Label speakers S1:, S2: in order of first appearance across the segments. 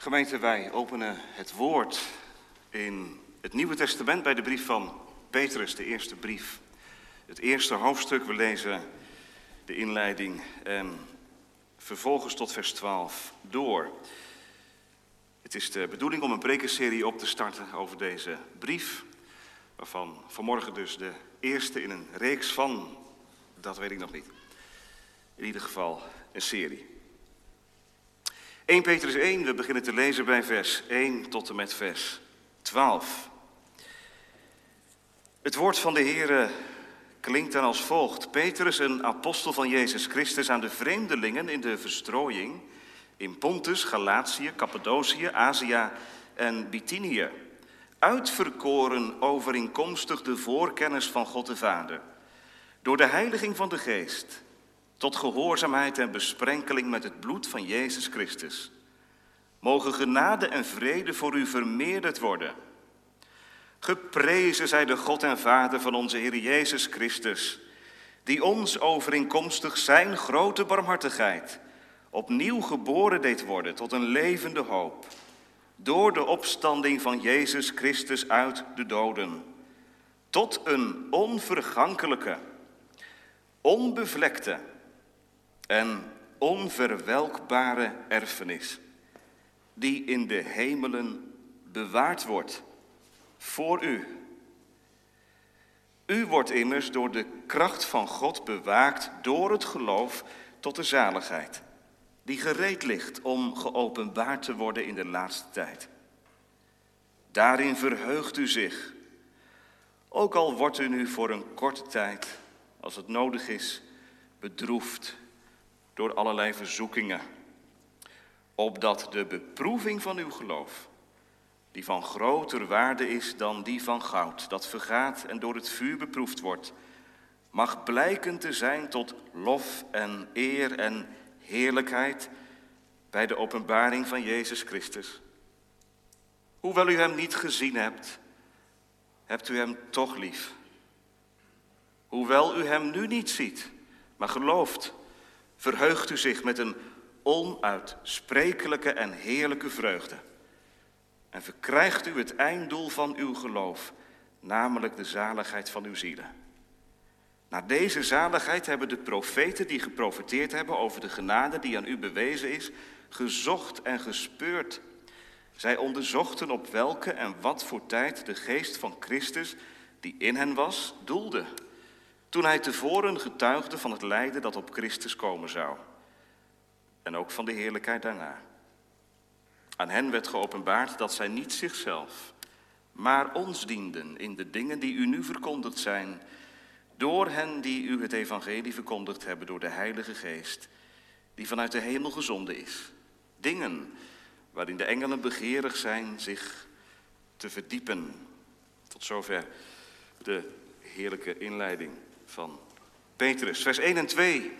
S1: Gemeente, wij openen het woord in het Nieuwe Testament bij de brief van Petrus, de eerste brief. Het eerste hoofdstuk, we lezen de inleiding en vervolgens tot vers 12 door. Het is de bedoeling om een prekenserie op te starten over deze brief, waarvan vanmorgen dus de eerste in een reeks van, dat weet ik nog niet. In ieder geval een serie. 1 Petrus 1, we beginnen te lezen bij vers 1 tot en met vers 12. Het woord van de Heer klinkt dan als volgt. Petrus, een apostel van Jezus Christus, aan de vreemdelingen in de verstrooiing in Pontus, Galatië, Cappadocië, Azië en Bithynië. Uitverkoren overeenkomstig de voorkennis van God de Vader. Door de heiliging van de Geest tot gehoorzaamheid en besprenkeling met het bloed van Jezus Christus. Mogen genade en vrede voor u vermeerderd worden. Geprezen zij de God en Vader van onze Heer Jezus Christus, die ons overeenkomstig zijn grote barmhartigheid opnieuw geboren deed worden tot een levende hoop, door de opstanding van Jezus Christus uit de doden, tot een onvergankelijke, onbevlekte en onverwelkbare erfenis, die in de hemelen bewaard wordt voor u. U wordt immers door de kracht van God bewaakt door het geloof tot de zaligheid, die gereed ligt om geopenbaard te worden in de laatste tijd. Daarin verheugt u zich, ook al wordt u nu voor een korte tijd, als het nodig is, bedroefd door allerlei verzoekingen, opdat de beproeving van uw geloof, die van groter waarde is dan die van goud, dat vergaat en door het vuur beproefd wordt, mag blijken te zijn tot lof en eer en heerlijkheid bij de openbaring van Jezus Christus. Hoewel u Hem niet gezien hebt, hebt u Hem toch lief. Hoewel u Hem nu niet ziet, maar gelooft verheugt u zich met een onuitsprekelijke en heerlijke vreugde. En verkrijgt u het einddoel van uw geloof, namelijk de zaligheid van uw zielen. Naar deze zaligheid hebben de profeten die geprofeteerd hebben over de genade die aan u bewezen is, gezocht en gespeurd. Zij onderzochten op welke en wat voor tijd de geest van Christus, die in hen was, doelde toen hij tevoren getuigde van het lijden dat op Christus komen zou. En ook van de heerlijkheid daarna. Aan hen werd geopenbaard dat zij niet zichzelf, maar ons dienden in de dingen die u nu verkondigd zijn, door hen die u het evangelie verkondigd hebben door de Heilige Geest, die vanuit de hemel gezonden is. Dingen waarin de engelen begeerig zijn zich te verdiepen. Tot zover de heerlijke inleiding van Petrus. Vers 1 en 2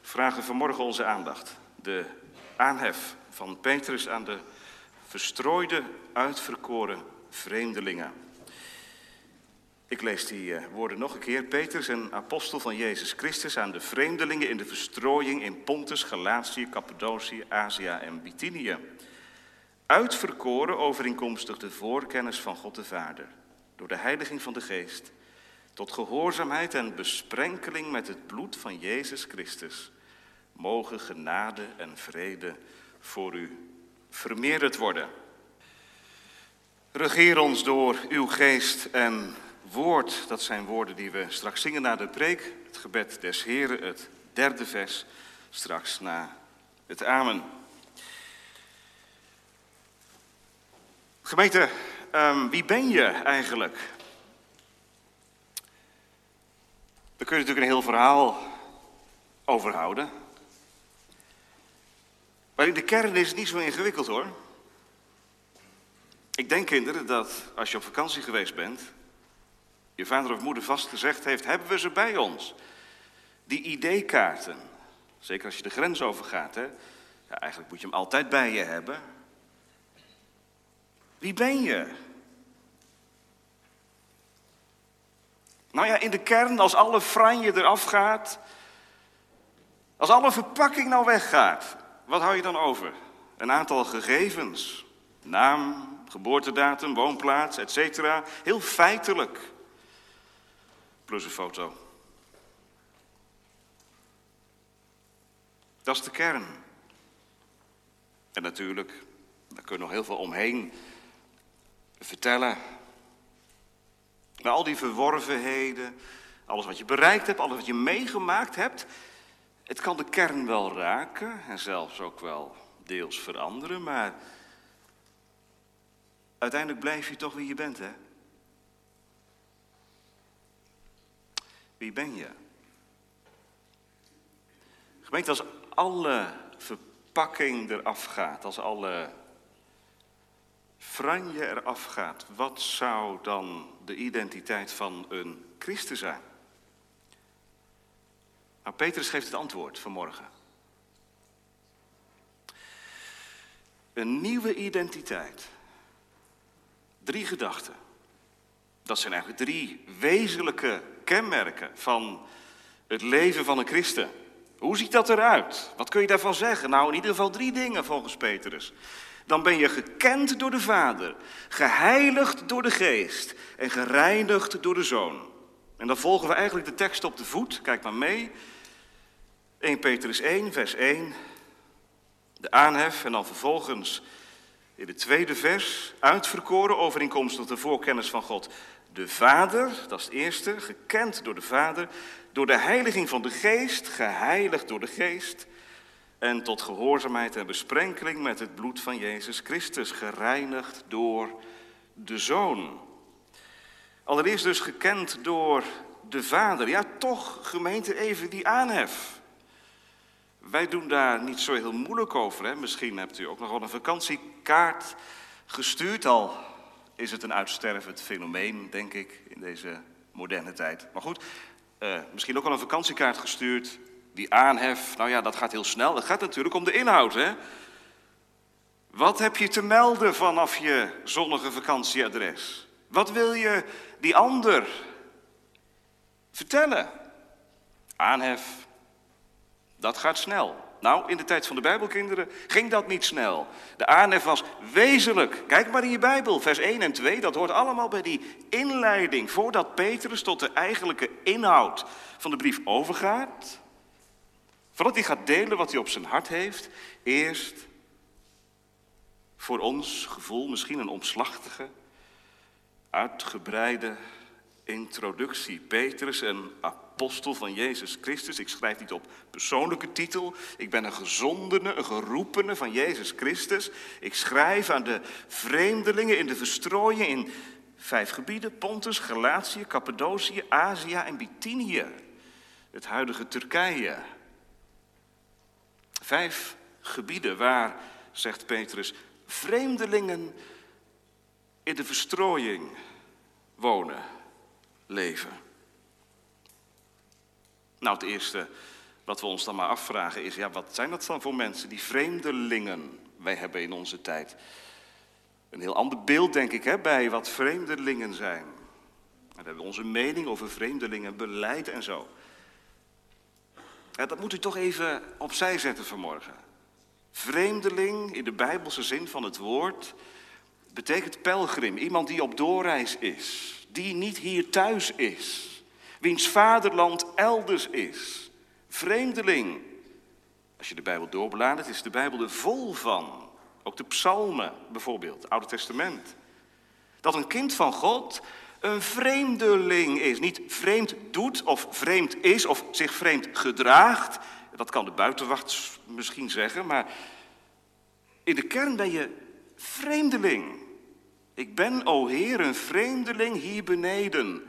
S1: vragen vanmorgen onze aandacht. De aanhef van Petrus aan de verstrooide, uitverkoren vreemdelingen. Ik lees die eh, woorden nog een keer. Petrus, een apostel van Jezus Christus, aan de vreemdelingen in de verstrooiing in Pontus, Galatië, Cappadocië, Azië en Bithynië. Uitverkoren overeenkomstig de voorkennis van God de Vader, door de heiliging van de Geest tot gehoorzaamheid en besprenkeling met het bloed van Jezus Christus, mogen genade en vrede voor u vermeerderd worden. Regeer ons door uw geest en woord. Dat zijn woorden die we straks zingen na de preek. Het gebed des Heren, het derde vers, straks na het Amen. Gemeente, um, wie ben je eigenlijk? Daar kun je natuurlijk een heel verhaal over houden. Maar in de kern is het niet zo ingewikkeld hoor. Ik denk kinderen dat als je op vakantie geweest bent, je vader of moeder vast gezegd heeft, hebben we ze bij ons. Die ID-kaarten, zeker als je de grens overgaat, hè? Ja, eigenlijk moet je hem altijd bij je hebben. Wie ben je? Nou ja, in de kern, als alle franje eraf gaat, als alle verpakking nou weggaat, wat hou je dan over? een aantal gegevens. Naam, geboortedatum, woonplaats, etc. Heel feitelijk. Plus een foto. Dat is de kern. En natuurlijk, daar kun je nog heel veel omheen vertellen. Maar al die verworvenheden, alles wat je bereikt hebt, alles wat je meegemaakt hebt, het kan de kern wel raken en zelfs ook wel deels veranderen, maar uiteindelijk blijf je toch wie je bent, hè? Wie ben je? Gemeente, als alle verpakking eraf gaat, als alle franje eraf gaat, wat zou dan de identiteit van een christen zijn? Nou, Petrus geeft het antwoord vanmorgen. Een nieuwe identiteit. Drie gedachten. Dat zijn eigenlijk drie wezenlijke kenmerken van het leven van een christen. Hoe ziet dat eruit? Wat kun je daarvan zeggen? Nou, in ieder geval drie dingen volgens Petrus. Dan ben je gekend door de Vader, geheiligd door de Geest en gereinigd door de Zoon. En dan volgen we eigenlijk de tekst op de voet. Kijk maar mee. 1 Petrus 1, vers 1. De aanhef en dan vervolgens in het tweede vers. Uitverkoren overeenkomstig de voorkennis van God. De Vader, dat is het eerste, gekend door de Vader. Door de heiliging van de Geest, geheiligd door de Geest. En tot gehoorzaamheid en besprenkeling met het bloed van Jezus Christus, gereinigd door de Zoon. Allereerst dus gekend door de Vader. Ja, toch, gemeente, even die aanhef. Wij doen daar niet zo heel moeilijk over. Hè? Misschien hebt u ook nog wel een vakantiekaart gestuurd. Al is het een uitstervend fenomeen, denk ik, in deze moderne tijd. Maar goed, uh, misschien ook wel een vakantiekaart gestuurd. Die aanhef, nou ja, dat gaat heel snel. Het gaat natuurlijk om de inhoud, hè? Wat heb je te melden vanaf je zonnige vakantieadres? Wat wil je die ander vertellen? Aanhef, dat gaat snel. Nou, in de tijd van de Bijbelkinderen ging dat niet snel. De aanhef was wezenlijk. Kijk maar in je Bijbel, vers 1 en 2. Dat hoort allemaal bij die inleiding. Voordat Petrus tot de eigenlijke inhoud van de brief overgaat. Voordat hij gaat delen wat hij op zijn hart heeft. Eerst voor ons gevoel misschien een omslachtige, uitgebreide introductie. Petrus, een apostel van Jezus Christus. Ik schrijf niet op persoonlijke titel. Ik ben een gezondene, een geroepene van Jezus Christus. Ik schrijf aan de vreemdelingen in de verstrooiing in vijf gebieden: Pontus, Galatië, Cappadocië, Azië en Bithynië. Het huidige Turkije. Vijf gebieden waar, zegt Petrus, vreemdelingen in de verstrooiing wonen leven. Nou, het eerste wat we ons dan maar afvragen is, ja, wat zijn dat dan voor mensen, die vreemdelingen? Wij hebben in onze tijd een heel ander beeld, denk ik, hè, bij wat vreemdelingen zijn. we hebben onze mening over vreemdelingen, beleid en zo. Ja, dat moet u toch even opzij zetten vanmorgen. Vreemdeling in de bijbelse zin van het woord betekent pelgrim, iemand die op doorreis is die niet hier thuis is, wiens vaderland elders is, vreemdeling. Als je de Bijbel doorbladert, is de Bijbel er vol van. Ook de psalmen bijvoorbeeld, het Oude Testament. Dat een kind van God een vreemdeling is. Niet vreemd doet of vreemd is of zich vreemd gedraagt. Dat kan de buitenwacht misschien zeggen, maar in de kern ben je vreemdeling. Ik ben, o Heer, een vreemdeling hier beneden.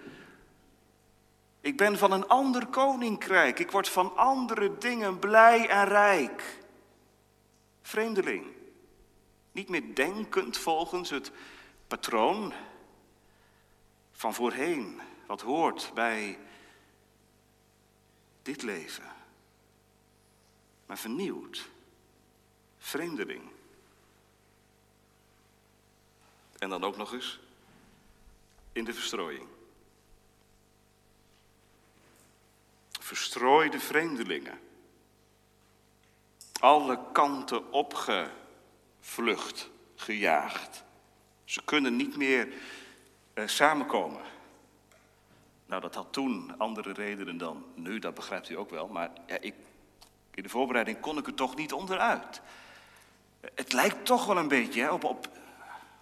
S1: Ik ben van een ander koninkrijk. Ik word van andere dingen blij en rijk. Vreemdeling. Niet meer denkend volgens het patroon van voorheen, wat hoort bij dit leven. Maar vernieuwd. Vreemdeling. En dan ook nog eens in de verstrooiing. Verstrooide vreemdelingen. Alle kanten vlucht, gejaagd. Ze kunnen niet meer samenkomen. Nou, dat had toen andere redenen dan nu, dat begrijpt u ook wel. Maar ja, ik, in de voorbereiding kon ik er toch niet onderuit. Het lijkt toch wel een beetje hè, op, op,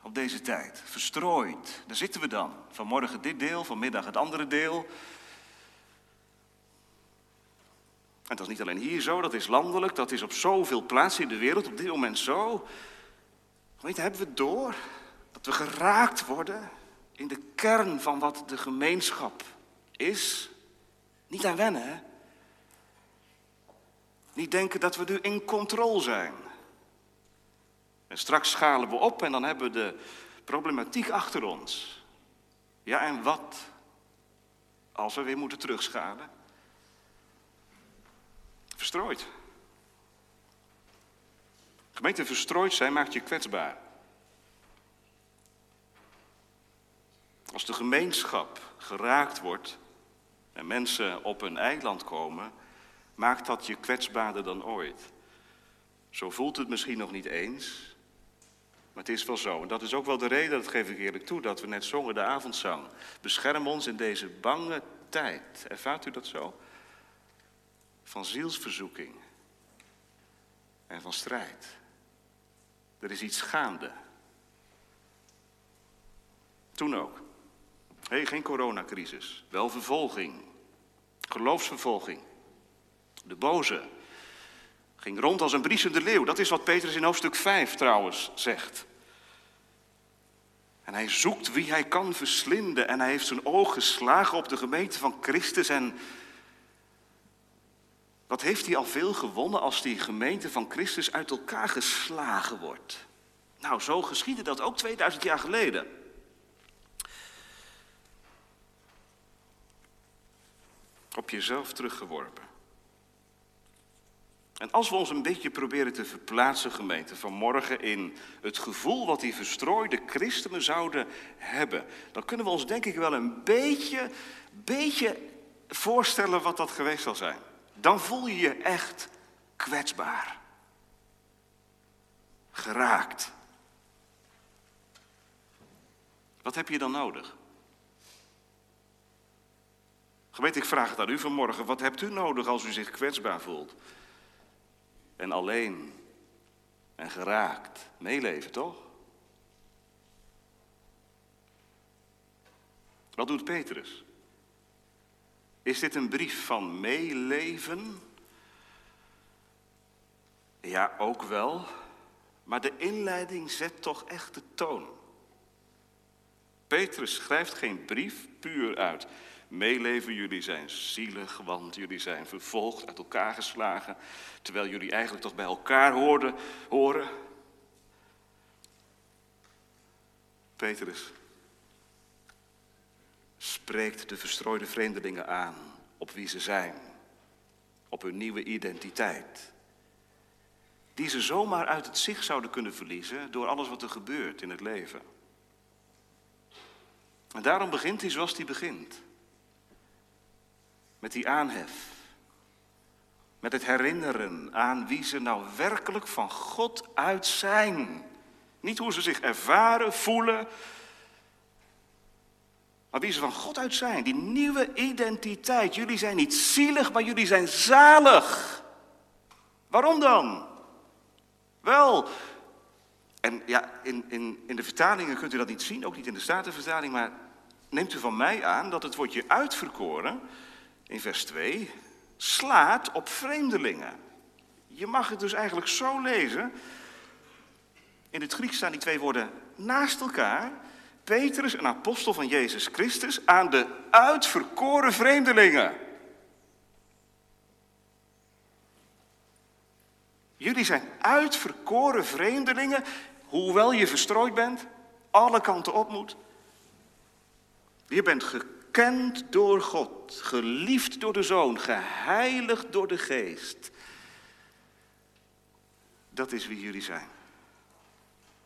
S1: op deze tijd. Verstrooid. Daar zitten we dan. Vanmorgen dit deel, vanmiddag het andere deel. En dat is niet alleen hier zo, dat is landelijk, dat is op zoveel plaatsen in de wereld op dit moment zo. Weet, hebben we door dat we geraakt worden in de kern van wat de gemeenschap is? Niet aan wennen, hè? Niet denken dat we nu in controle zijn. En straks schalen we op en dan hebben we de problematiek achter ons. Ja, en wat als we weer moeten terugschalen? Verstrooid. Gemeente verstrooid zijn maakt je kwetsbaar. Als de gemeenschap geraakt wordt en mensen op een eiland komen, maakt dat je kwetsbaarder dan ooit. Zo voelt het misschien nog niet eens, maar het is wel zo. En dat is ook wel de reden, dat geef ik eerlijk toe, dat we net zongen de avondzang. Bescherm ons in deze bange tijd. Ervaart u dat zo? Van zielsverzoeking en van strijd. Er is iets gaande. Toen ook. Hé, hey, geen coronacrisis, wel vervolging. Geloofsvervolging. De boze ging rond als een briesende leeuw. Dat is wat Petrus in hoofdstuk 5 trouwens zegt. En hij zoekt wie hij kan verslinden. En hij heeft zijn oog geslagen op de gemeente van Christus. En wat heeft hij al veel gewonnen als die gemeente van Christus uit elkaar geslagen wordt? Nou, zo geschiedde dat ook 2000 jaar geleden. Op jezelf teruggeworpen. En als we ons een beetje proberen te verplaatsen, gemeente, vanmorgen in het gevoel wat die verstrooide christenen zouden hebben, dan kunnen we ons denk ik wel een beetje, beetje voorstellen wat dat geweest zal zijn. Dan voel je je echt kwetsbaar. Geraakt. Wat heb je dan nodig? Gemeente, ik vraag het aan u vanmorgen. Wat hebt u nodig als u zich kwetsbaar voelt? En alleen en geraakt. Meeleven, toch? Wat doet Petrus? Is dit een brief van meeleven? Ja, ook wel. Maar de inleiding zet toch echt de toon. Petrus schrijft geen brief puur uit meeleven. Jullie zijn zielig, want jullie zijn vervolgd, uit elkaar geslagen. Terwijl jullie eigenlijk toch bij elkaar hoorden, horen. Petrus spreekt de verstrooide vreemdelingen aan op wie ze zijn, op hun nieuwe identiteit. Die ze zomaar uit het zicht zouden kunnen verliezen door alles wat er gebeurt in het leven. En daarom begint hij zoals hij begint. Met die aanhef. Met het herinneren aan wie ze nou werkelijk van God uit zijn. Niet hoe ze zich ervaren, voelen. Maar wie ze van God uit zijn. Die nieuwe identiteit. Jullie zijn niet zielig, maar jullie zijn zalig. Waarom dan? Wel, en ja, in, in, in de vertalingen kunt u dat niet zien, ook niet in de Statenvertaling, maar neemt u van mij aan dat het woordje uitverkoren in vers 2 slaat op vreemdelingen. Je mag het dus eigenlijk zo lezen. In het Grieks staan die twee woorden naast elkaar. Petrus, een apostel van Jezus Christus, aan de uitverkoren vreemdelingen. Jullie zijn uitverkoren vreemdelingen, hoewel je verstrooid bent, alle kanten op moet. Je bent gekend door God, geliefd door de Zoon, geheiligd door de Geest. Dat is wie jullie zijn.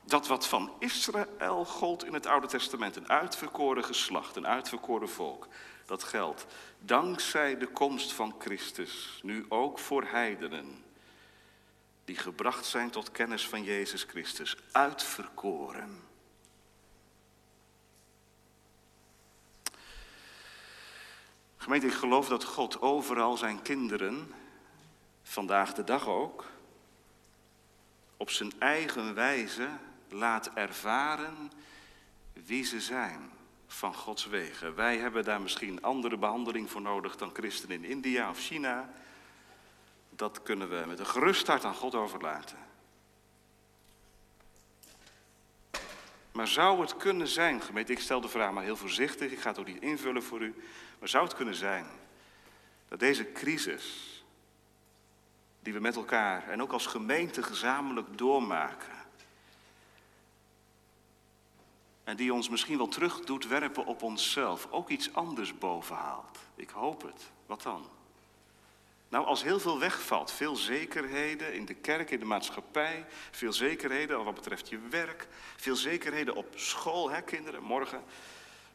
S1: Dat wat van Israël gold in het Oude Testament, een uitverkoren geslacht, een uitverkoren volk, dat geldt dankzij de komst van Christus nu ook voor heidenen die gebracht zijn tot kennis van Jezus Christus, uitverkoren. Gemeente, ik geloof dat God overal zijn kinderen, vandaag de dag ook, op zijn eigen wijze laat ervaren wie ze zijn van Gods wegen. Wij hebben daar misschien andere behandeling voor nodig dan christenen in India of China. Dat kunnen we met een gerust hart aan God overlaten. Maar zou het kunnen zijn, gemeente, ik stel de vraag maar heel voorzichtig, ik ga het ook niet invullen voor u, maar zou het kunnen zijn dat deze crisis die we met elkaar en ook als gemeente gezamenlijk doormaken, en die ons misschien wel terug doet werpen op onszelf, ook iets anders bovenhaalt. Ik hoop het. Wat dan? Nou, als heel veel wegvalt, veel zekerheden in de kerk, in de maatschappij, veel zekerheden wat betreft je werk, veel zekerheden op school, hè, kinderen. Morgen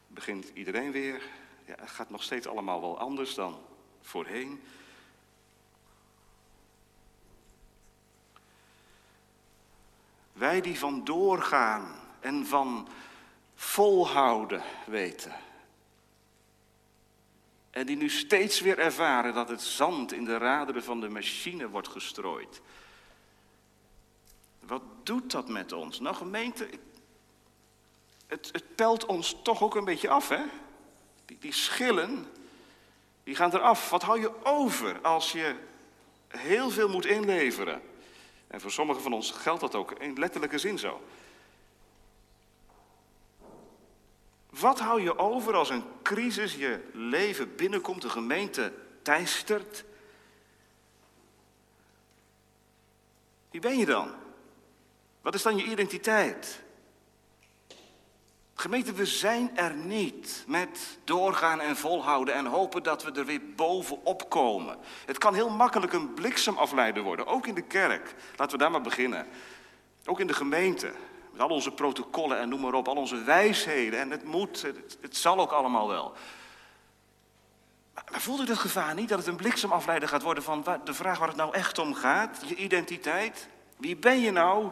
S1: begint iedereen weer. Ja, het gaat nog steeds allemaal wel anders dan voorheen. Wij die van doorgaan en van volhouden weten. En die nu steeds weer ervaren dat het zand in de raderen van de machine wordt gestrooid. Wat doet dat met ons? Nou gemeente, het, het pelt ons toch ook een beetje af, hè? Die, schillen, die gaan eraf. Wat hou je over als je heel veel moet inleveren? En voor sommigen van ons geldt dat ook in letterlijke zin zo. Wat hou je over als een crisis je leven binnenkomt, de gemeente teistert? Wie ben je dan? Wat is dan je identiteit? Gemeente, we zijn er niet met doorgaan en volhouden en hopen dat we er weer bovenop komen. Het kan heel makkelijk een bliksemafleider worden, ook in de kerk. Laten we daar maar beginnen. Ook in de gemeente. Met al onze protocollen en noem maar op, al onze wijsheden. En het moet, het, zal ook allemaal wel. Maar, maar voelt u dat gevaar niet dat het een bliksemafleider gaat worden van de vraag waar het nou echt om gaat? Je identiteit? Wie ben je nou?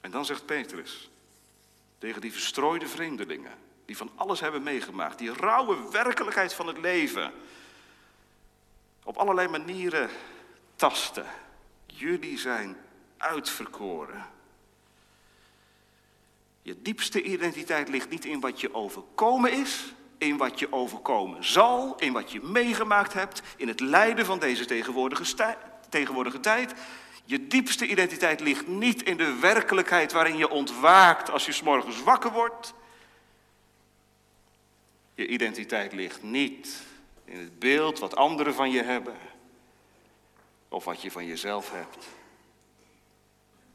S1: En dan zegt Petrus tegen die verstrooide vreemdelingen, die van alles hebben meegemaakt, die rauwe werkelijkheid van het leven, op allerlei manieren tasten. Jullie zijn uitverkoren. Je diepste identiteit ligt niet in wat je overkomen is, in wat je overkomen zal, in wat je meegemaakt hebt, in het lijden van deze tegenwoordige, tegenwoordige tijd. Je diepste identiteit ligt niet in de werkelijkheid waarin je ontwaakt als je s'morgens wakker wordt. Je identiteit ligt niet in het beeld wat anderen van je hebben of wat je van jezelf hebt.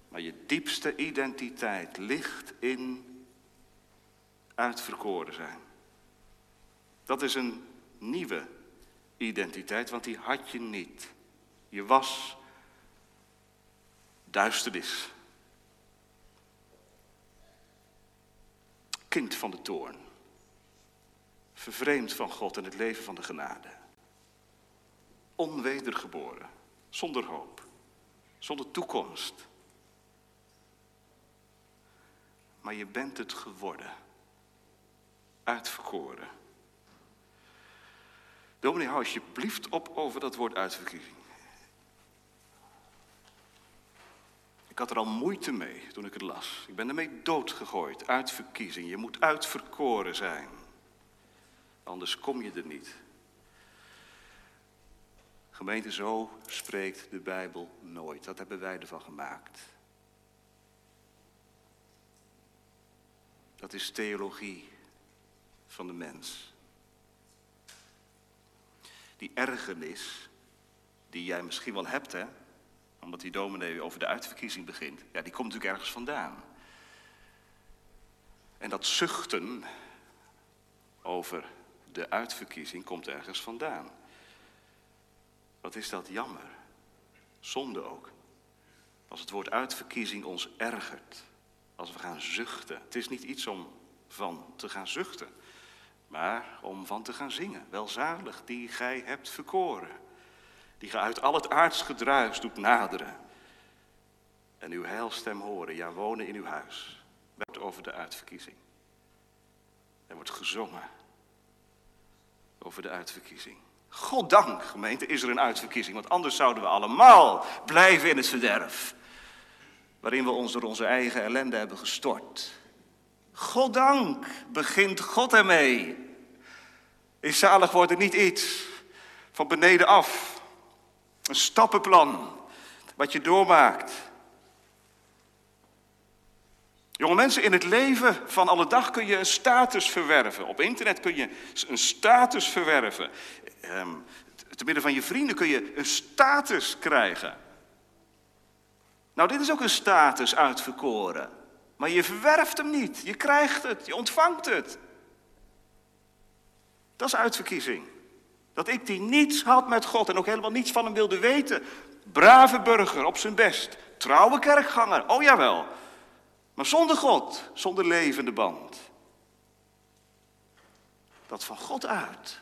S1: Maar je diepste identiteit ligt in uitverkoren zijn. Dat is een nieuwe identiteit, want die had je niet. Je was duisternis. Kind van de toorn. Vervreemd van God en het leven van de genade. Onwedergeboren zonder hoop, zonder toekomst. Maar je bent het geworden, uitverkoren. Dominee, hou alsjeblieft op over dat woord uitverkiezing. Ik had er al moeite mee toen ik het las. Ik ben ermee doodgegooid. Uitverkiezing. Je moet uitverkoren zijn. Anders kom je er niet. Gemeente, zo spreekt de Bijbel nooit. Dat hebben wij ervan gemaakt. Dat is theologie van de mens. Die ergernis die jij misschien wel hebt, hè, omdat die dominee over de uitverkiezing begint, ja, die komt natuurlijk ergens vandaan. En dat zuchten over de uitverkiezing komt ergens vandaan. Wat is dat jammer. Zonde ook. Als het woord uitverkiezing ons ergert. Als we gaan zuchten. Het is niet iets om van te gaan zuchten. maar om van te gaan zingen. Welzalig die gij hebt verkoren, die gij uit al het aards gedruis doet naderen. En uw heilstem horen, ja wonen in uw huis. Werd over de uitverkiezing. Er wordt gezongen over de uitverkiezing. Goddank, gemeente, is er een uitverkiezing, want anders zouden we allemaal blijven in het verderf. Waarin we ons door onze eigen ellende hebben gestort. Goddank begint God ermee. Is zalig worden niet iets van beneden af. Een stappenplan wat je doormaakt. Jonge mensen, in het leven van alle dag kun je een status verwerven. Op internet kun je een status verwerven. Um, te midden van je vrienden kun je een status krijgen. Nou, dit is ook een status uitverkoren. Maar je verwerft hem niet. Je krijgt het. Je ontvangt het. Dat is uitverkiezing. Dat ik die niets had met God en ook helemaal niets van hem wilde weten. Brave burger op zijn best. Trouwe kerkganger. Oh jawel. Maar zonder God, zonder levende band. Dat van God uit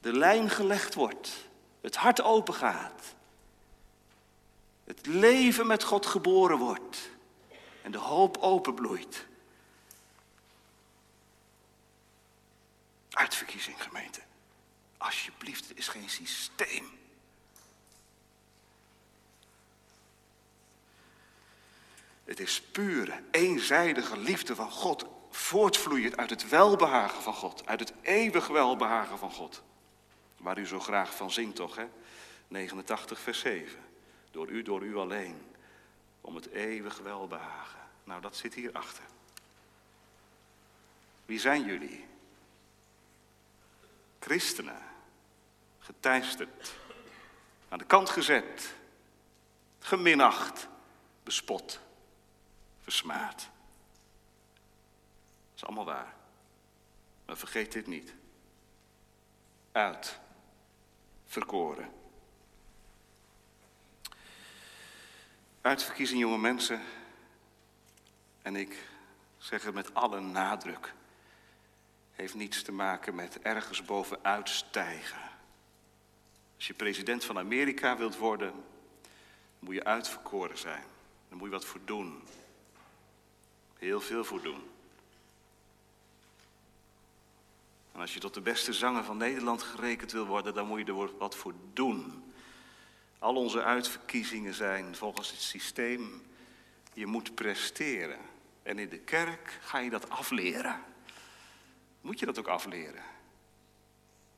S1: de lijn gelegd wordt, het hart open gaat, het leven met God geboren wordt en de hoop openbloeit. Uitverkiezing, gemeente. Alsjeblieft, het is geen systeem. Het is pure, eenzijdige liefde van God, voortvloeiend uit het welbehagen van God, uit het eeuwig welbehagen van God. Waar u zo graag van zingt toch, hè? 89 vers 7. Door u, door u alleen, om het eeuwig welbehagen. Nou, dat zit hierachter. Wie zijn jullie? Christenen, geteisterd, aan de kant gezet, geminacht, bespot versmaad. Dat is allemaal waar. Maar vergeet dit niet. Uit. Verkoren. Uitverkiezing, jonge mensen. En ik zeg het met alle nadruk. Heeft niets te maken met ergens bovenuit stijgen. Als je president van Amerika wilt worden, moet je uitverkoren zijn. Dan moet je wat voor doen heel veel voor doen. En als je tot de beste zanger van Nederland gerekend wil worden, dan moet je er wat voor doen. Al onze uitverkiezingen zijn volgens het systeem, je moet presteren. En in de kerk ga je dat afleren. Moet je dat ook afleren?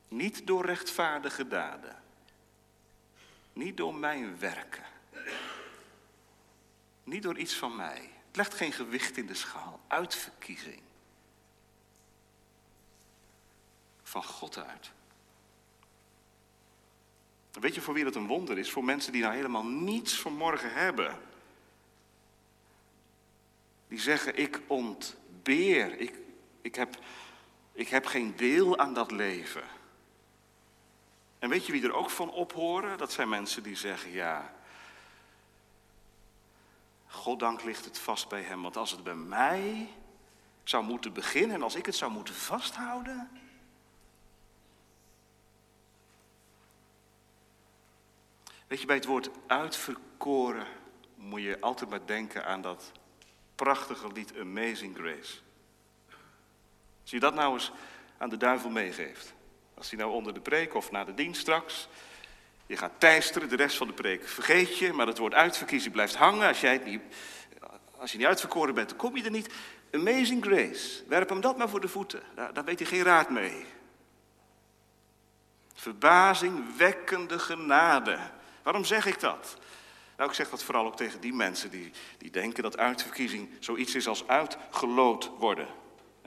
S1: Niet door rechtvaardige daden. Niet door mijn werken. Niet door iets van mij. Het legt geen gewicht in de schaal. Uitverkiezing. Van God uit. Weet je voor wie dat een wonder is? Voor mensen die nou helemaal niets vanmorgen hebben. Die zeggen, ik ontbeer, ik, ik, heb, ik heb geen deel aan dat leven. En weet je wie er ook van ophoren? Dat zijn mensen die zeggen, ja, Goddank ligt het vast bij hem. Want als het bij mij zou moeten beginnen en als ik het zou moeten vasthouden. Weet je, bij het woord uitverkoren moet je altijd maar denken aan dat prachtige lied Amazing Grace. Als je dat nou eens aan de duivel meegeeft. Als hij nou onder de preek of na de dienst straks je gaat teisteren, de rest van de preek vergeet je, maar het woord uitverkiezen blijft hangen. Als, jij als je niet uitverkoren bent, dan kom je er niet. Amazing grace, werp hem dat maar voor de voeten. Daar, daar weet hij geen raad mee. Verbazingwekkende genade. Waarom zeg ik dat? Nou, ik zeg dat vooral ook tegen die mensen die, die denken dat uitverkiezing zoiets is als uitgeloot worden.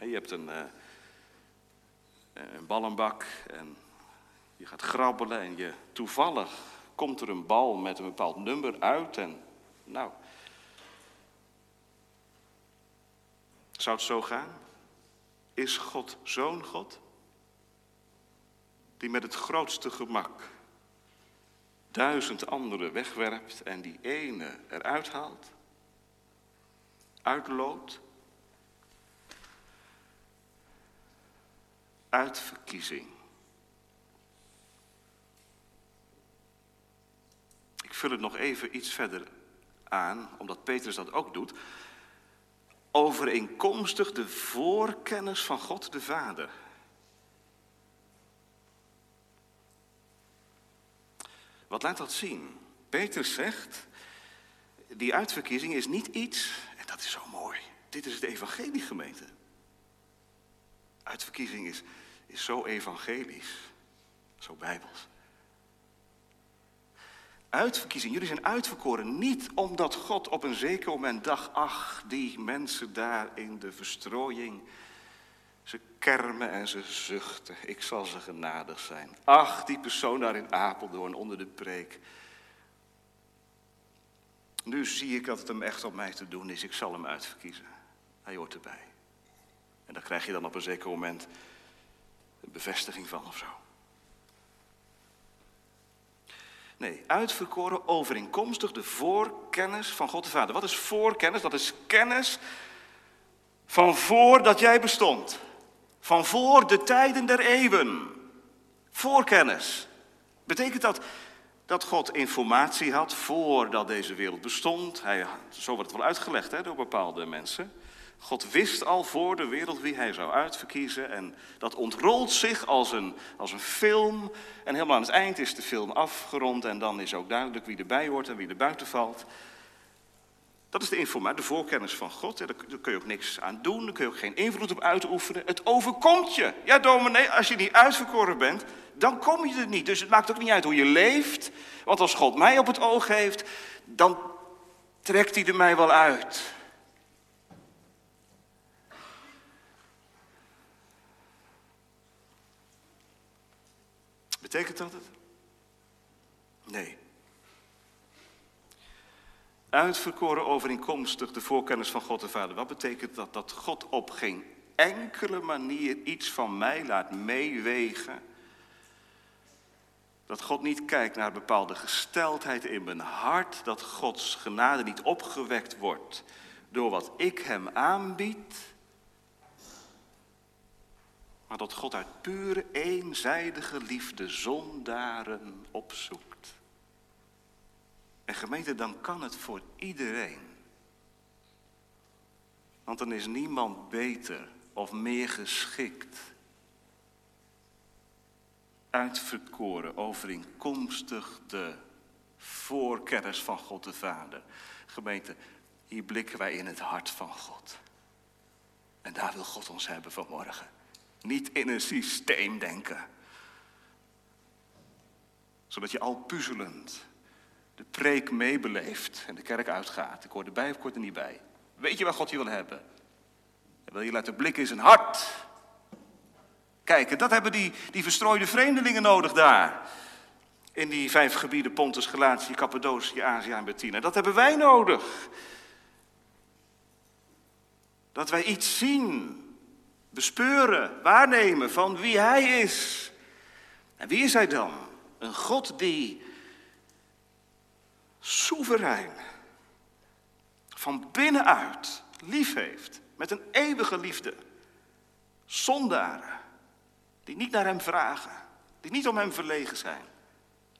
S1: Je hebt een, uh, een ballenbak en je gaat grabbelen en je toevallig komt er een bal met een bepaald nummer uit en nou. Zou het zo gaan? Is God zo'n God? Die met het grootste gemak duizend anderen wegwerpt en die ene eruit haalt? Uitloopt? Uitverkiezing. Ik vul het nog even iets verder aan, omdat Petrus dat ook doet. Overeenkomstig de voorkennis van God de Vader. Wat laat dat zien? Petrus zegt, die uitverkiezing is niet iets, en dat is zo mooi, dit is het evangelie gemeente. Uitverkiezing is, zo evangelisch, zo bijbels. Uitverkiezing, jullie zijn uitverkoren niet omdat God op een zeker moment dacht, ach, die mensen daar in de verstrooiing, ze kermen en ze zuchten, ik zal ze genadig zijn. Ach, die persoon daar in Apeldoorn onder de preek. Nu zie ik dat het hem echt op mij te doen is, ik zal hem uitverkiezen. Hij hoort erbij. En daar krijg je dan op een zeker moment een bevestiging van of zo. Nee, uitverkoren overeenkomstig de voorkennis van God de Vader. Wat is voorkennis? Dat is kennis van voordat jij bestond. Van voor de tijden der eeuwen. Voorkennis. Betekent dat dat God informatie had voordat deze wereld bestond? Hij, zo wordt het wel uitgelegd hè, door bepaalde mensen. God wist al voor de wereld wie hij zou uitverkiezen. En dat ontrolt zich als een, als een film. En helemaal aan het eind is de film afgerond. En dan is ook duidelijk wie erbij hoort en wie er buiten valt. Dat is de informatie, de voorkennis van God. Daar kun je ook niks aan doen, daar kun je ook geen invloed op uitoefenen. Het overkomt je. Ja, dominee, als je niet uitverkoren bent, dan kom je er niet. Dus het maakt ook niet uit hoe je leeft. Want als God mij op het oog heeft, dan trekt hij er mij wel uit. Betekent dat het? Nee. Uitverkoren overeenkomstig de voorkennis van God de Vader. Wat betekent dat? Dat God op geen enkele manier iets van mij laat meewegen. Dat God niet kijkt naar bepaalde gesteldheid in mijn hart. Dat Gods genade niet opgewekt wordt door wat ik hem aanbied. Maar dat God uit pure eenzijdige liefde zondaren opzoekt. En gemeente, dan kan het voor iedereen. Want dan is niemand beter of meer geschikt. Uitverkoren overeenkomstig de voorkennis van God de Vader. Gemeente, hier blikken wij in het hart van God. En daar wil God ons hebben vanmorgen. Niet in een systeem denken. Zodat je al puzzelend de preek meebeleeft en de kerk uitgaat. Ik hoor erbij of ik hoor er niet bij. Weet je waar God je wil hebben? Hij wil je laten blikken in zijn hart. Kijk, dat hebben die, die verstrooide vreemdelingen nodig daar. In die vijf gebieden, Pontus, Galatië, Cappadocië, Azië en Bettina. Dat hebben wij nodig. Dat wij iets zien, bespeuren, waarnemen van wie Hij is. En wie is Hij dan? Een God die soeverein van binnenuit lief heeft, met een eeuwige liefde. Zondaren die niet naar Hem vragen, die niet om Hem verlegen zijn,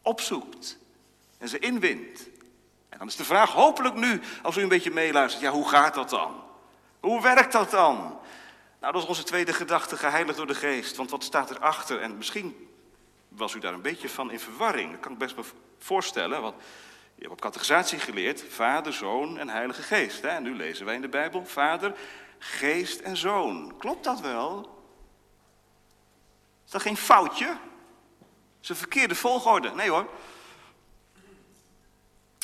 S1: opzoekt en ze inwint. En dan is de vraag, hopelijk nu, als u een beetje meeluistert, ja, hoe gaat dat dan? Hoe werkt dat dan? Nou, dat is onze tweede gedachte, geheiligd door de geest. Want wat staat erachter? En misschien was u daar een beetje van in verwarring. Dat kan ik best me voorstellen. Want je hebt op catechisatie geleerd, Vader, Zoon en Heilige Geest. En nu lezen wij in de Bijbel, Vader, Geest en Zoon. Klopt dat wel? Is dat geen foutje? Is een verkeerde volgorde? Nee hoor.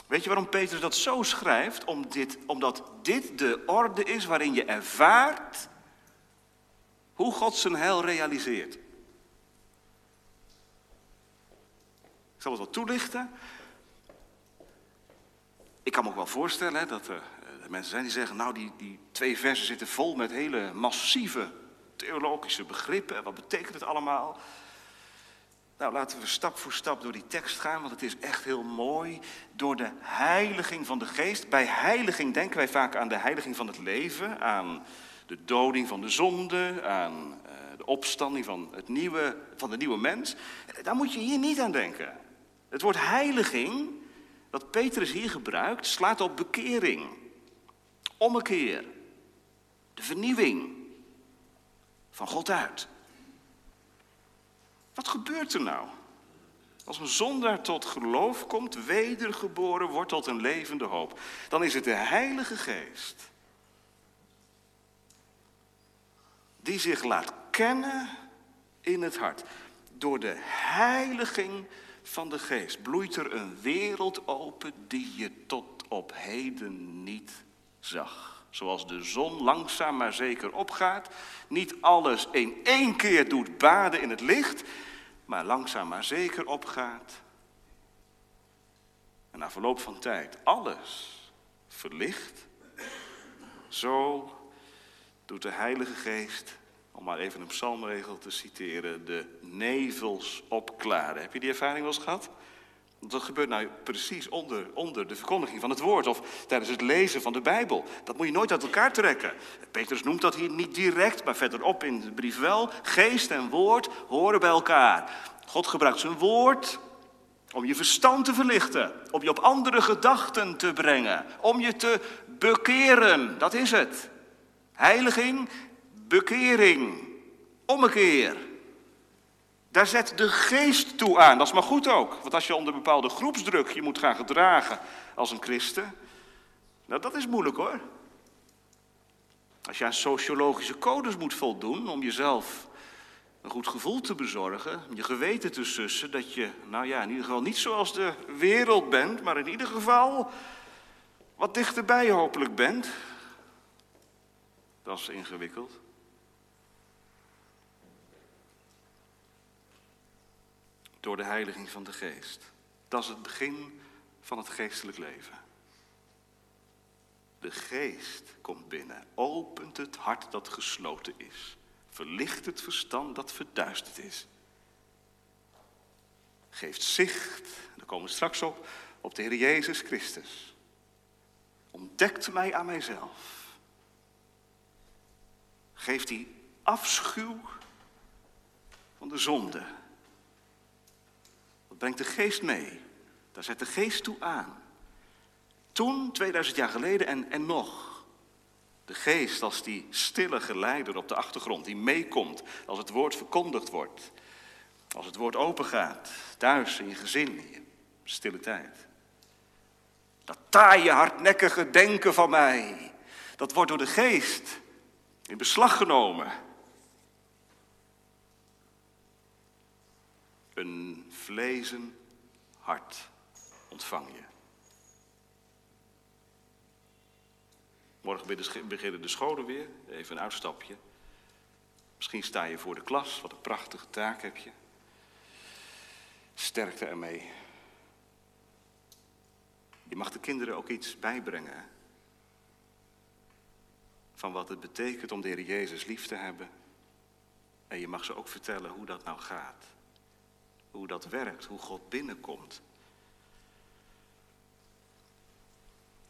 S1: Weet je waarom Petrus dat zo schrijft? Om dit, omdat dit de orde is waarin je ervaart hoe God zijn heil realiseert. Ik zal het wat toelichten. Ik kan me ook wel voorstellen hè, dat er eh, mensen zijn die zeggen, nou die, die twee versen zitten vol met hele massieve theologische begrippen. Wat betekent het allemaal? Nou, laten we stap voor stap door die tekst gaan, want het is echt heel mooi. Door de heiliging van de geest. Bij heiliging denken wij vaak aan de heiliging van het leven, aan de doding van de zonde, aan de opstanding van, het nieuwe, van de nieuwe mens. Daar moet je hier niet aan denken. Het woord heiliging, dat Petrus hier gebruikt, slaat op bekering, ommekeer, de vernieuwing van God uit. Wat gebeurt er nou? Als een zondaar tot geloof komt, wedergeboren wordt tot een levende hoop, dan is het de Heilige Geest die zich laat kennen in het hart. Door de heiliging van de Geest bloeit er een wereld open die je tot op heden niet zag. Zoals de zon langzaam maar zeker opgaat, niet alles in één keer doet baden in het licht, maar langzaam maar zeker opgaat. En na verloop van tijd alles verlicht. Zo doet de Heilige Geest, om maar even een psalmregel te citeren, de nevels opklaren. Heb je die ervaring wel eens gehad? Dat gebeurt nou precies onder, onder de verkondiging van het woord of tijdens het lezen van de Bijbel. Dat moet je nooit uit elkaar trekken. Petrus noemt dat hier niet direct, maar verderop in de brief wel. Geest en woord horen bij elkaar. God gebruikt zijn woord om je verstand te verlichten, om je op andere gedachten te brengen, om je te bekeren. Dat is het. Heiliging, bekering, ommekeer. Daar zet de geest toe aan. Dat is maar goed ook. Want als je onder bepaalde groepsdruk je moet gaan gedragen als een christen. Nou, dat is moeilijk hoor. Als je aan sociologische codes moet voldoen om jezelf een goed gevoel te bezorgen, om je geweten te sussen, dat je, nou ja, in ieder geval niet zoals de wereld bent, maar in ieder geval wat dichterbij hopelijk bent. Dat is ingewikkeld. door de heiliging van de geest. Dat is het begin van het geestelijk leven. De geest komt binnen, opent het hart dat gesloten is, verlicht het verstand dat verduisterd is. Geeft zicht, daar komen we straks op, op de Heer Jezus Christus. Ontdekt mij aan mijzelf. Geeft die afschuw van de zonde brengt de geest mee. Daar zet de geest toe aan. Toen, 2000 jaar geleden en, en nog. De geest als die stille geleider op de achtergrond, die meekomt als het woord verkondigd wordt. Als het woord opengaat, thuis, in je gezin, in stille tijd. Dat taaie, hardnekkige denken van mij, dat wordt door de geest in beslag genomen. Een vlezen hart ontvang je. Morgen beginnen de scholen weer. Even een uitstapje. Misschien sta je voor de klas. Wat een prachtige taak heb je. Sterkte ermee. Je mag de kinderen ook iets bijbrengen. Van wat het betekent om de Heer Jezus lief te hebben. En je mag ze ook vertellen hoe dat nou gaat hoe dat werkt, hoe God binnenkomt.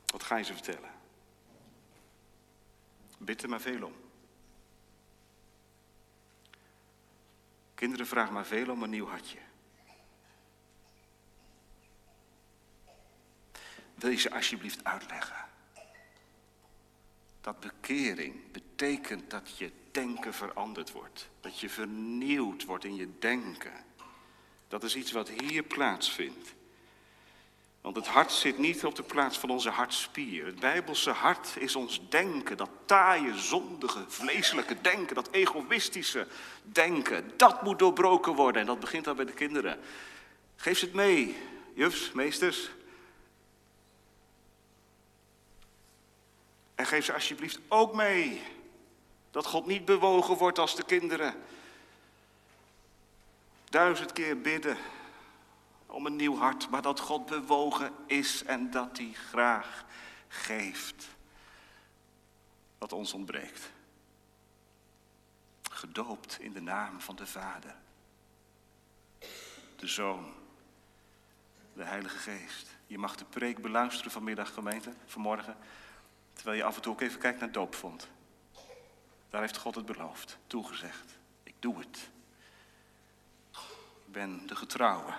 S1: Wat ga je ze vertellen? Bid er maar veel om. Kinderen vragen maar veel om een nieuw hartje. Wil je ze alsjeblieft uitleggen? Dat bekering betekent dat je denken veranderd wordt. Dat je vernieuwd wordt in je denken. Dat is iets wat hier plaatsvindt. Want het hart zit niet op de plaats van onze hartspier. Het Bijbelse hart is ons denken, dat taaie, zondige, vleeselijke denken, dat egoïstische denken. Dat moet doorbroken worden en dat begint al bij de kinderen. Geef ze het mee, jufs, meesters. En geef ze alsjeblieft ook mee dat God niet bewogen wordt als de kinderen duizend keer bidden om een nieuw hart, maar dat God bewogen is en dat hij graag geeft wat ons ontbreekt. Gedoopt in de naam van de Vader, de Zoon, de Heilige Geest. Je mag de preek beluisteren vanmiddag, gemeente, vanmorgen, terwijl je af en toe ook even kijkt naar doopvond. Daar heeft God het beloofd, toegezegd doe het. Ik ben de getrouwe.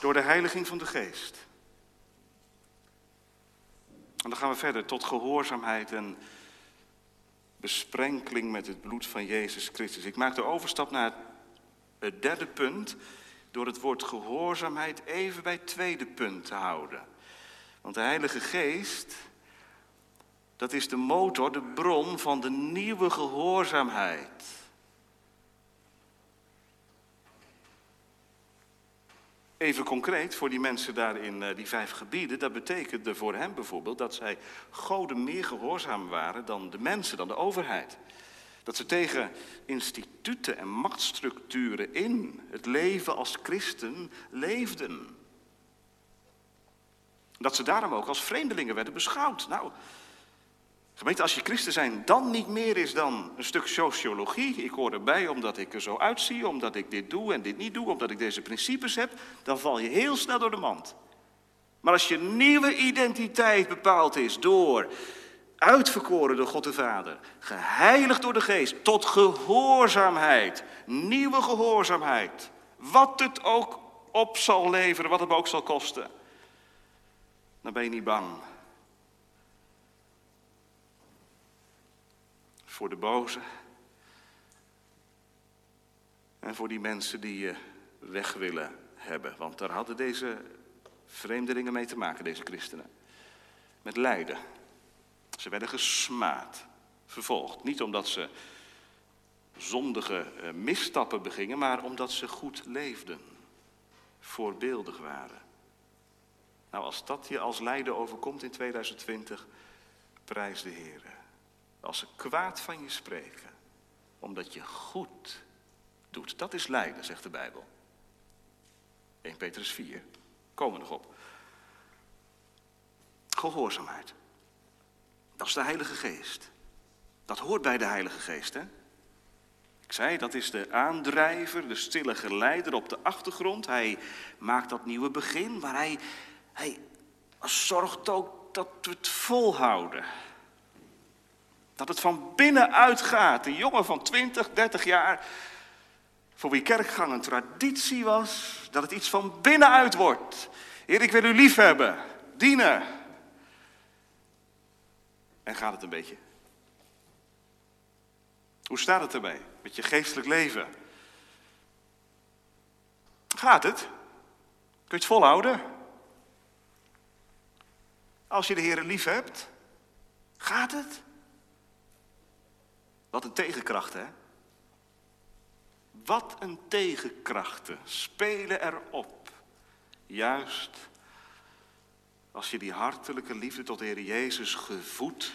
S1: Door de heiliging van de geest. En dan gaan we verder tot gehoorzaamheid en besprenkeling met het bloed van Jezus Christus. Ik maak de overstap naar het derde punt door het woord gehoorzaamheid even bij het tweede punt te houden. Want de Heilige Geest, dat is de motor, de bron van de nieuwe gehoorzaamheid. Even concreet, voor die mensen daar in eh, die vijf gebieden, dat betekende voor hen bijvoorbeeld dat zij goden meer gehoorzaam waren dan de mensen, dan de overheid. Dat ze tegen instituten en machtsstructuren in het leven als christen leefden. Dat ze daarom ook als vreemdelingen werden beschouwd. Nou, gemeente, als je christen zijn dan niet meer is dan een stuk sociologie. Ik hoor erbij omdat ik er zo uitzie, omdat ik dit doe en dit niet doe, omdat ik deze principes heb. Dan val je heel snel door de mand. Maar als je nieuwe identiteit bepaald is door uitverkoren door God de Vader, geheiligd door de Geest, tot gehoorzaamheid, nieuwe gehoorzaamheid, wat het ook op zal leveren, wat het ook zal kosten, dan ben je niet bang. Voor de boze en voor die mensen die je weg willen hebben. Want daar hadden deze vreemdelingen mee te maken, deze christenen. Met lijden, ze werden gesmaad, vervolgd. Niet omdat ze zondige eh, misstappen begingen, maar omdat ze goed leefden, voorbeeldig waren. Nou, als dat je als lijden overkomt in 2020, prijs de Heer. Als ze kwaad van je spreken, omdat je goed doet, dat is lijden, zegt de Bijbel. 1 Petrus 4, komen we nog op. Gehoorzaamheid. Dat is de Heilige Geest. Dat hoort bij de Heilige Geest, hè? Ik zei, dat is de aandrijver, de stille geleider op de achtergrond. Hij maakt dat nieuwe begin, maar hij, hij zorgt ook dat we het volhouden. Dat het van binnenuit gaat. Een jongen van 20, 30 jaar, voor wie kerkgang een traditie was, dat het iets van binnenuit wordt. Heer, ik wil u lief hebben, dienen, en gaat het een beetje? Hoe staat het ermee met je geestelijk leven? Gaat het? Kun je het volhouden? Als je de Heer lief hebt, gaat het? Wat een tegenkracht, hè? Wat een tegenkrachten spelen erop. Juist als je die hartelijke liefde tot de Heer Jezus gevoed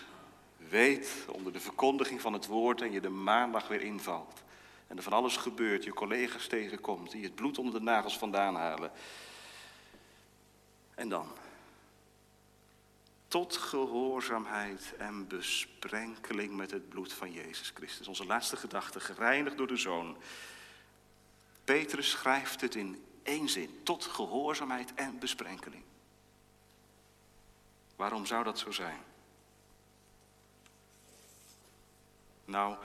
S1: weet onder de verkondiging van het woord en je de maandag weer invalt. En er van alles gebeurt, je collega's tegenkomt, die het bloed onder de nagels vandaan halen. En dan? Tot gehoorzaamheid en besprenkeling met het bloed van Jezus Christus. Onze laatste gedachte, gereinigd door de Zoon. Petrus schrijft het in één zin. Tot gehoorzaamheid en besprenkeling. Waarom zou dat zo zijn? Nou,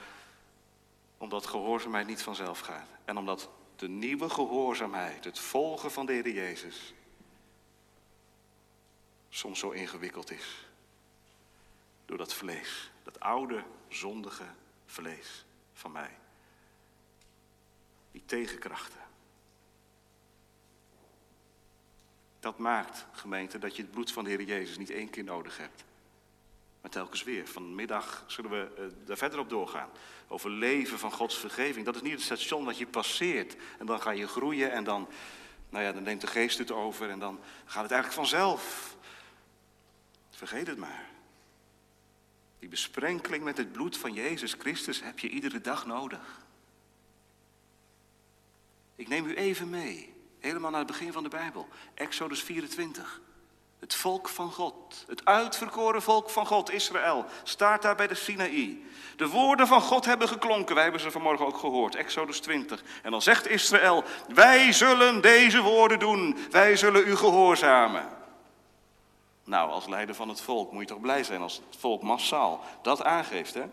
S1: omdat gehoorzaamheid niet vanzelf gaat. En omdat de nieuwe gehoorzaamheid, het volgen van de Heer Jezus, soms zo ingewikkeld is. Door dat vlees, dat oude, zondige vlees van mij. Die tegenkrachten. Dat maakt, gemeente, dat je het bloed van de Heer Jezus niet één keer nodig hebt. Maar telkens weer. Vanmiddag zullen we uh, daar verder op doorgaan. Over leven van Gods vergeving. Dat is niet het station dat je passeert. En dan ga je groeien en dan, nou ja, dan neemt de geest het over en dan gaat het eigenlijk vanzelf. Vergeet het maar. Die besprenkeling met het bloed van Jezus Christus heb je iedere dag nodig. Ik neem u even mee. Helemaal naar het begin van de Bijbel. Exodus 24. Het volk van God, het uitverkoren volk van God, Israël, staat daar bij de Sinaï. De woorden van God hebben geklonken, wij hebben ze vanmorgen ook gehoord, Exodus 20. En dan zegt Israël, wij zullen deze woorden doen, wij zullen u gehoorzamen. Nou, als leider van het volk moet je toch blij zijn als het volk massaal dat aangeeft, hè?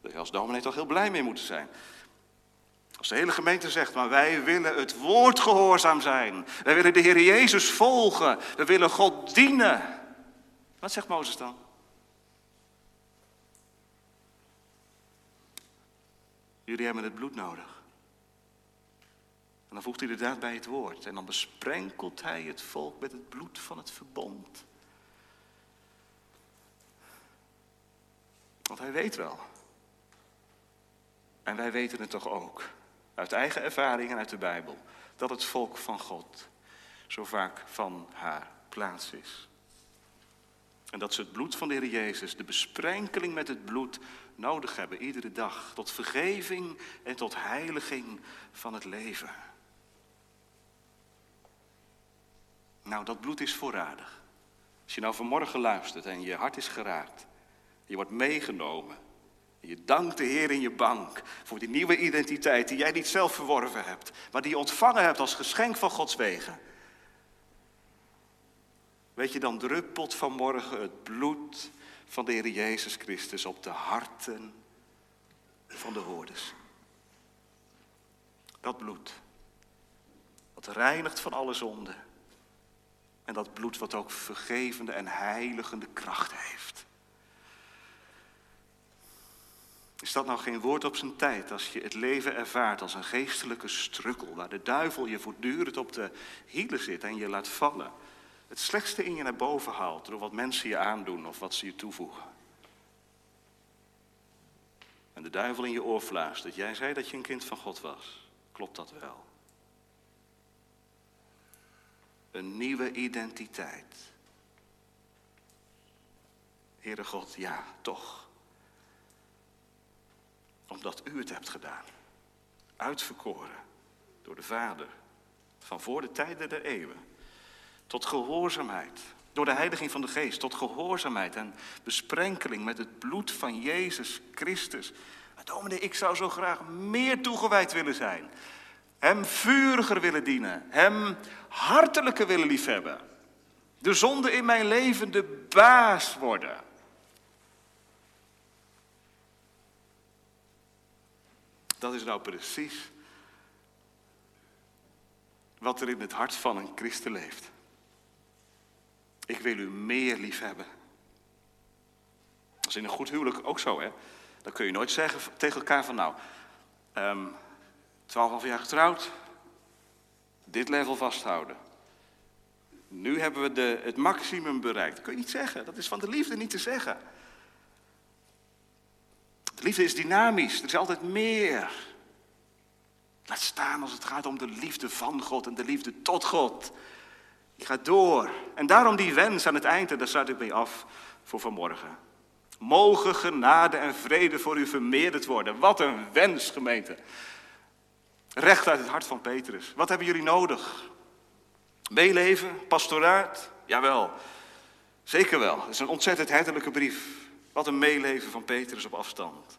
S1: Daar je als dominee toch heel blij mee moeten zijn. Als de hele gemeente zegt, maar wij willen het woord gehoorzaam zijn. Wij willen de Heer Jezus volgen. We willen God dienen. Wat zegt Mozes dan? Jullie hebben het bloed nodig. En dan voegt hij de daad bij het woord. En dan besprenkelt hij het volk met het bloed van het verbond. Want hij weet wel. En wij weten het toch ook. Uit eigen ervaring en uit de Bijbel. Dat het volk van God zo vaak van haar plaats is. En dat ze het bloed van de Heer Jezus, de besprenkeling met het bloed, nodig hebben iedere dag. Tot vergeving en tot heiliging van het leven. Nou, dat bloed is voorradig. Als je nou vanmorgen luistert en je hart is geraakt, je wordt meegenomen, je dankt de Heer in je bank voor die nieuwe identiteit die jij niet zelf verworven hebt, maar die je ontvangen hebt als geschenk van Gods wegen. Weet je, dan druppelt vanmorgen het bloed van de Heer Jezus Christus op de harten van de hoorders. Dat bloed, wat reinigt van alle zonde. En dat bloed wat ook vergevende en heiligende kracht heeft. Is dat nou geen woord op zijn tijd als je het leven ervaart als een geestelijke strukkel, waar de duivel je voortdurend op de hielen zit en je laat vallen? Het slechtste in je naar boven haalt door wat mensen je aandoen of wat ze je toevoegen. En de duivel in je oor fluistert, jij zei dat je een kind van God was. Klopt dat wel? Een nieuwe identiteit. Heere God, ja, toch omdat u het hebt gedaan. Uitverkoren door de Vader van voor de tijden der eeuwen. Tot gehoorzaamheid. Door de heiliging van de geest. Tot gehoorzaamheid en besprenkeling met het bloed van Jezus Christus. Dominee, ik zou zo graag meer toegewijd willen zijn. Hem vuriger willen dienen. Hem hartelijker willen liefhebben. De zonde in mijn leven de baas worden. Dat is nou precies wat er in het hart van een christen leeft. Ik wil u meer lief hebben. Dat is in een goed huwelijk ook zo, hè? Dan kun je nooit zeggen tegen elkaar van nou, um, twaalf jaar getrouwd, dit level vasthouden. Nu hebben we de, het maximum bereikt. Dat kun je niet zeggen. Dat is van de liefde niet te zeggen. De liefde is dynamisch, er is altijd meer. Laat staan als het gaat om de liefde van God en de liefde tot God. Die gaat door. En daarom die wens aan het eind, en daar sluit ik mee af voor vanmorgen. Mogen genade en vrede voor u vermeerderd worden. Wat een wens, gemeente. Recht uit het hart van Petrus. Wat hebben jullie nodig? Meeleven, pastoraat? Jawel, zeker wel. Het is een ontzettend hertelijke brief. Wat een meeleven van Petrus op afstand.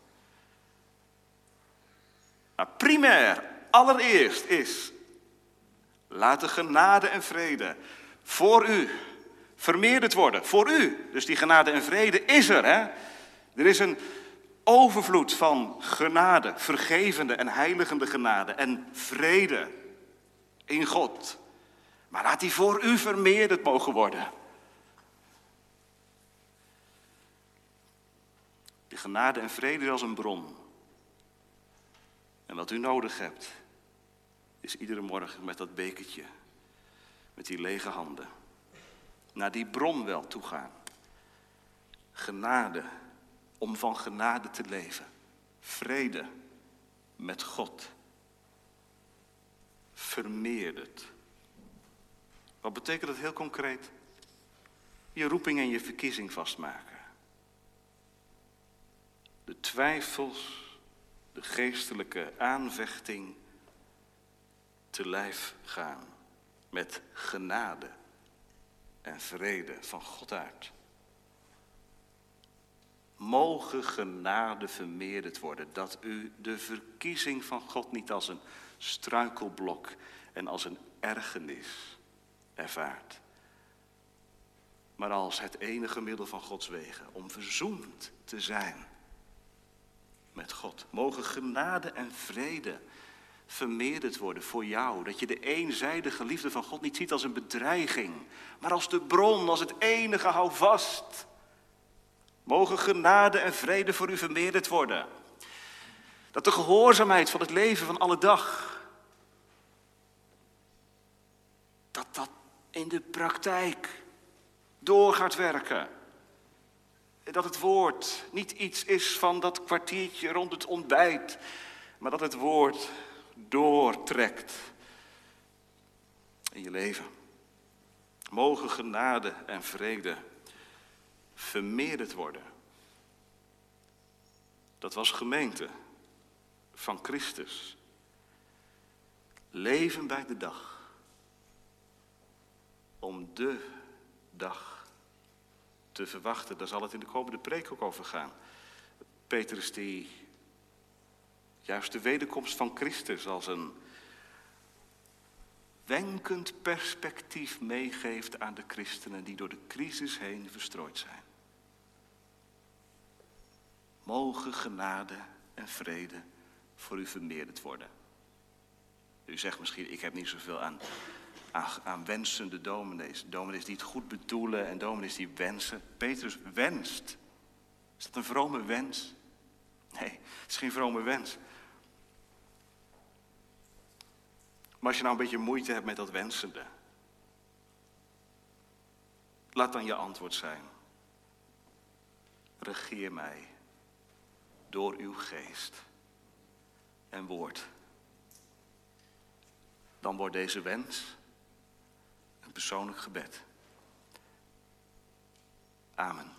S1: Maar primair, allereerst is, laat de genade en vrede voor u vermeerderd worden. Voor u. Dus die genade en vrede is er. Hè? Er is een overvloed van genade, vergevende en heiligende genade en vrede in God. Maar laat die voor u vermeerderd mogen worden. Genade en vrede als een bron. En wat u nodig hebt, is iedere morgen met dat bekertje, met die lege handen, naar die bron wel toegaan. Genade, om van genade te leven. Vrede met God. Vermeerderd. Wat betekent dat heel concreet? Je roeping en je verkiezing vastmaken. De twijfels, de geestelijke aanvechting te lijf gaan met genade en vrede van God uit. Mogen genade vermeerderd worden, dat u de verkiezing van God niet als een struikelblok en als een ergernis ervaart. maar als het enige middel van Gods wegen om verzoend te zijn met God. Mogen genade en vrede vermeerderd worden voor jou. Dat je de eenzijdige liefde van God niet ziet als een bedreiging, maar als de bron, als het enige houvast. Mogen genade en vrede voor u vermeerderd worden. Dat de gehoorzaamheid van het leven van alle dag, dat dat in de praktijk door gaat werken. Dat het woord niet iets is van dat kwartiertje rond het ontbijt, maar dat het woord doortrekt in je leven. Mogen genade en vrede vermeerderd worden. Dat was gemeente van Christus. Leven bij de dag. Om de dag te verwachten. Daar zal het in de komende preek ook over gaan. Petrus die juist de wederkomst van Christus als een wenkend perspectief meegeeft aan de christenen die door de crisis heen verstrooid zijn. Mogen genade en vrede voor u vermeerderd worden. U zegt misschien, ik heb niet zoveel aan, aan, wensende dominees. Dominees die het goed bedoelen en dominees die wensen. Petrus wenst. Is dat een vrome wens? Nee, het is geen vrome wens. Maar als je nou een beetje moeite hebt met dat wensende, laat dan je antwoord zijn. Regeer mij door uw geest en woord. Dan wordt deze wens persoonlijk gebed. Amen.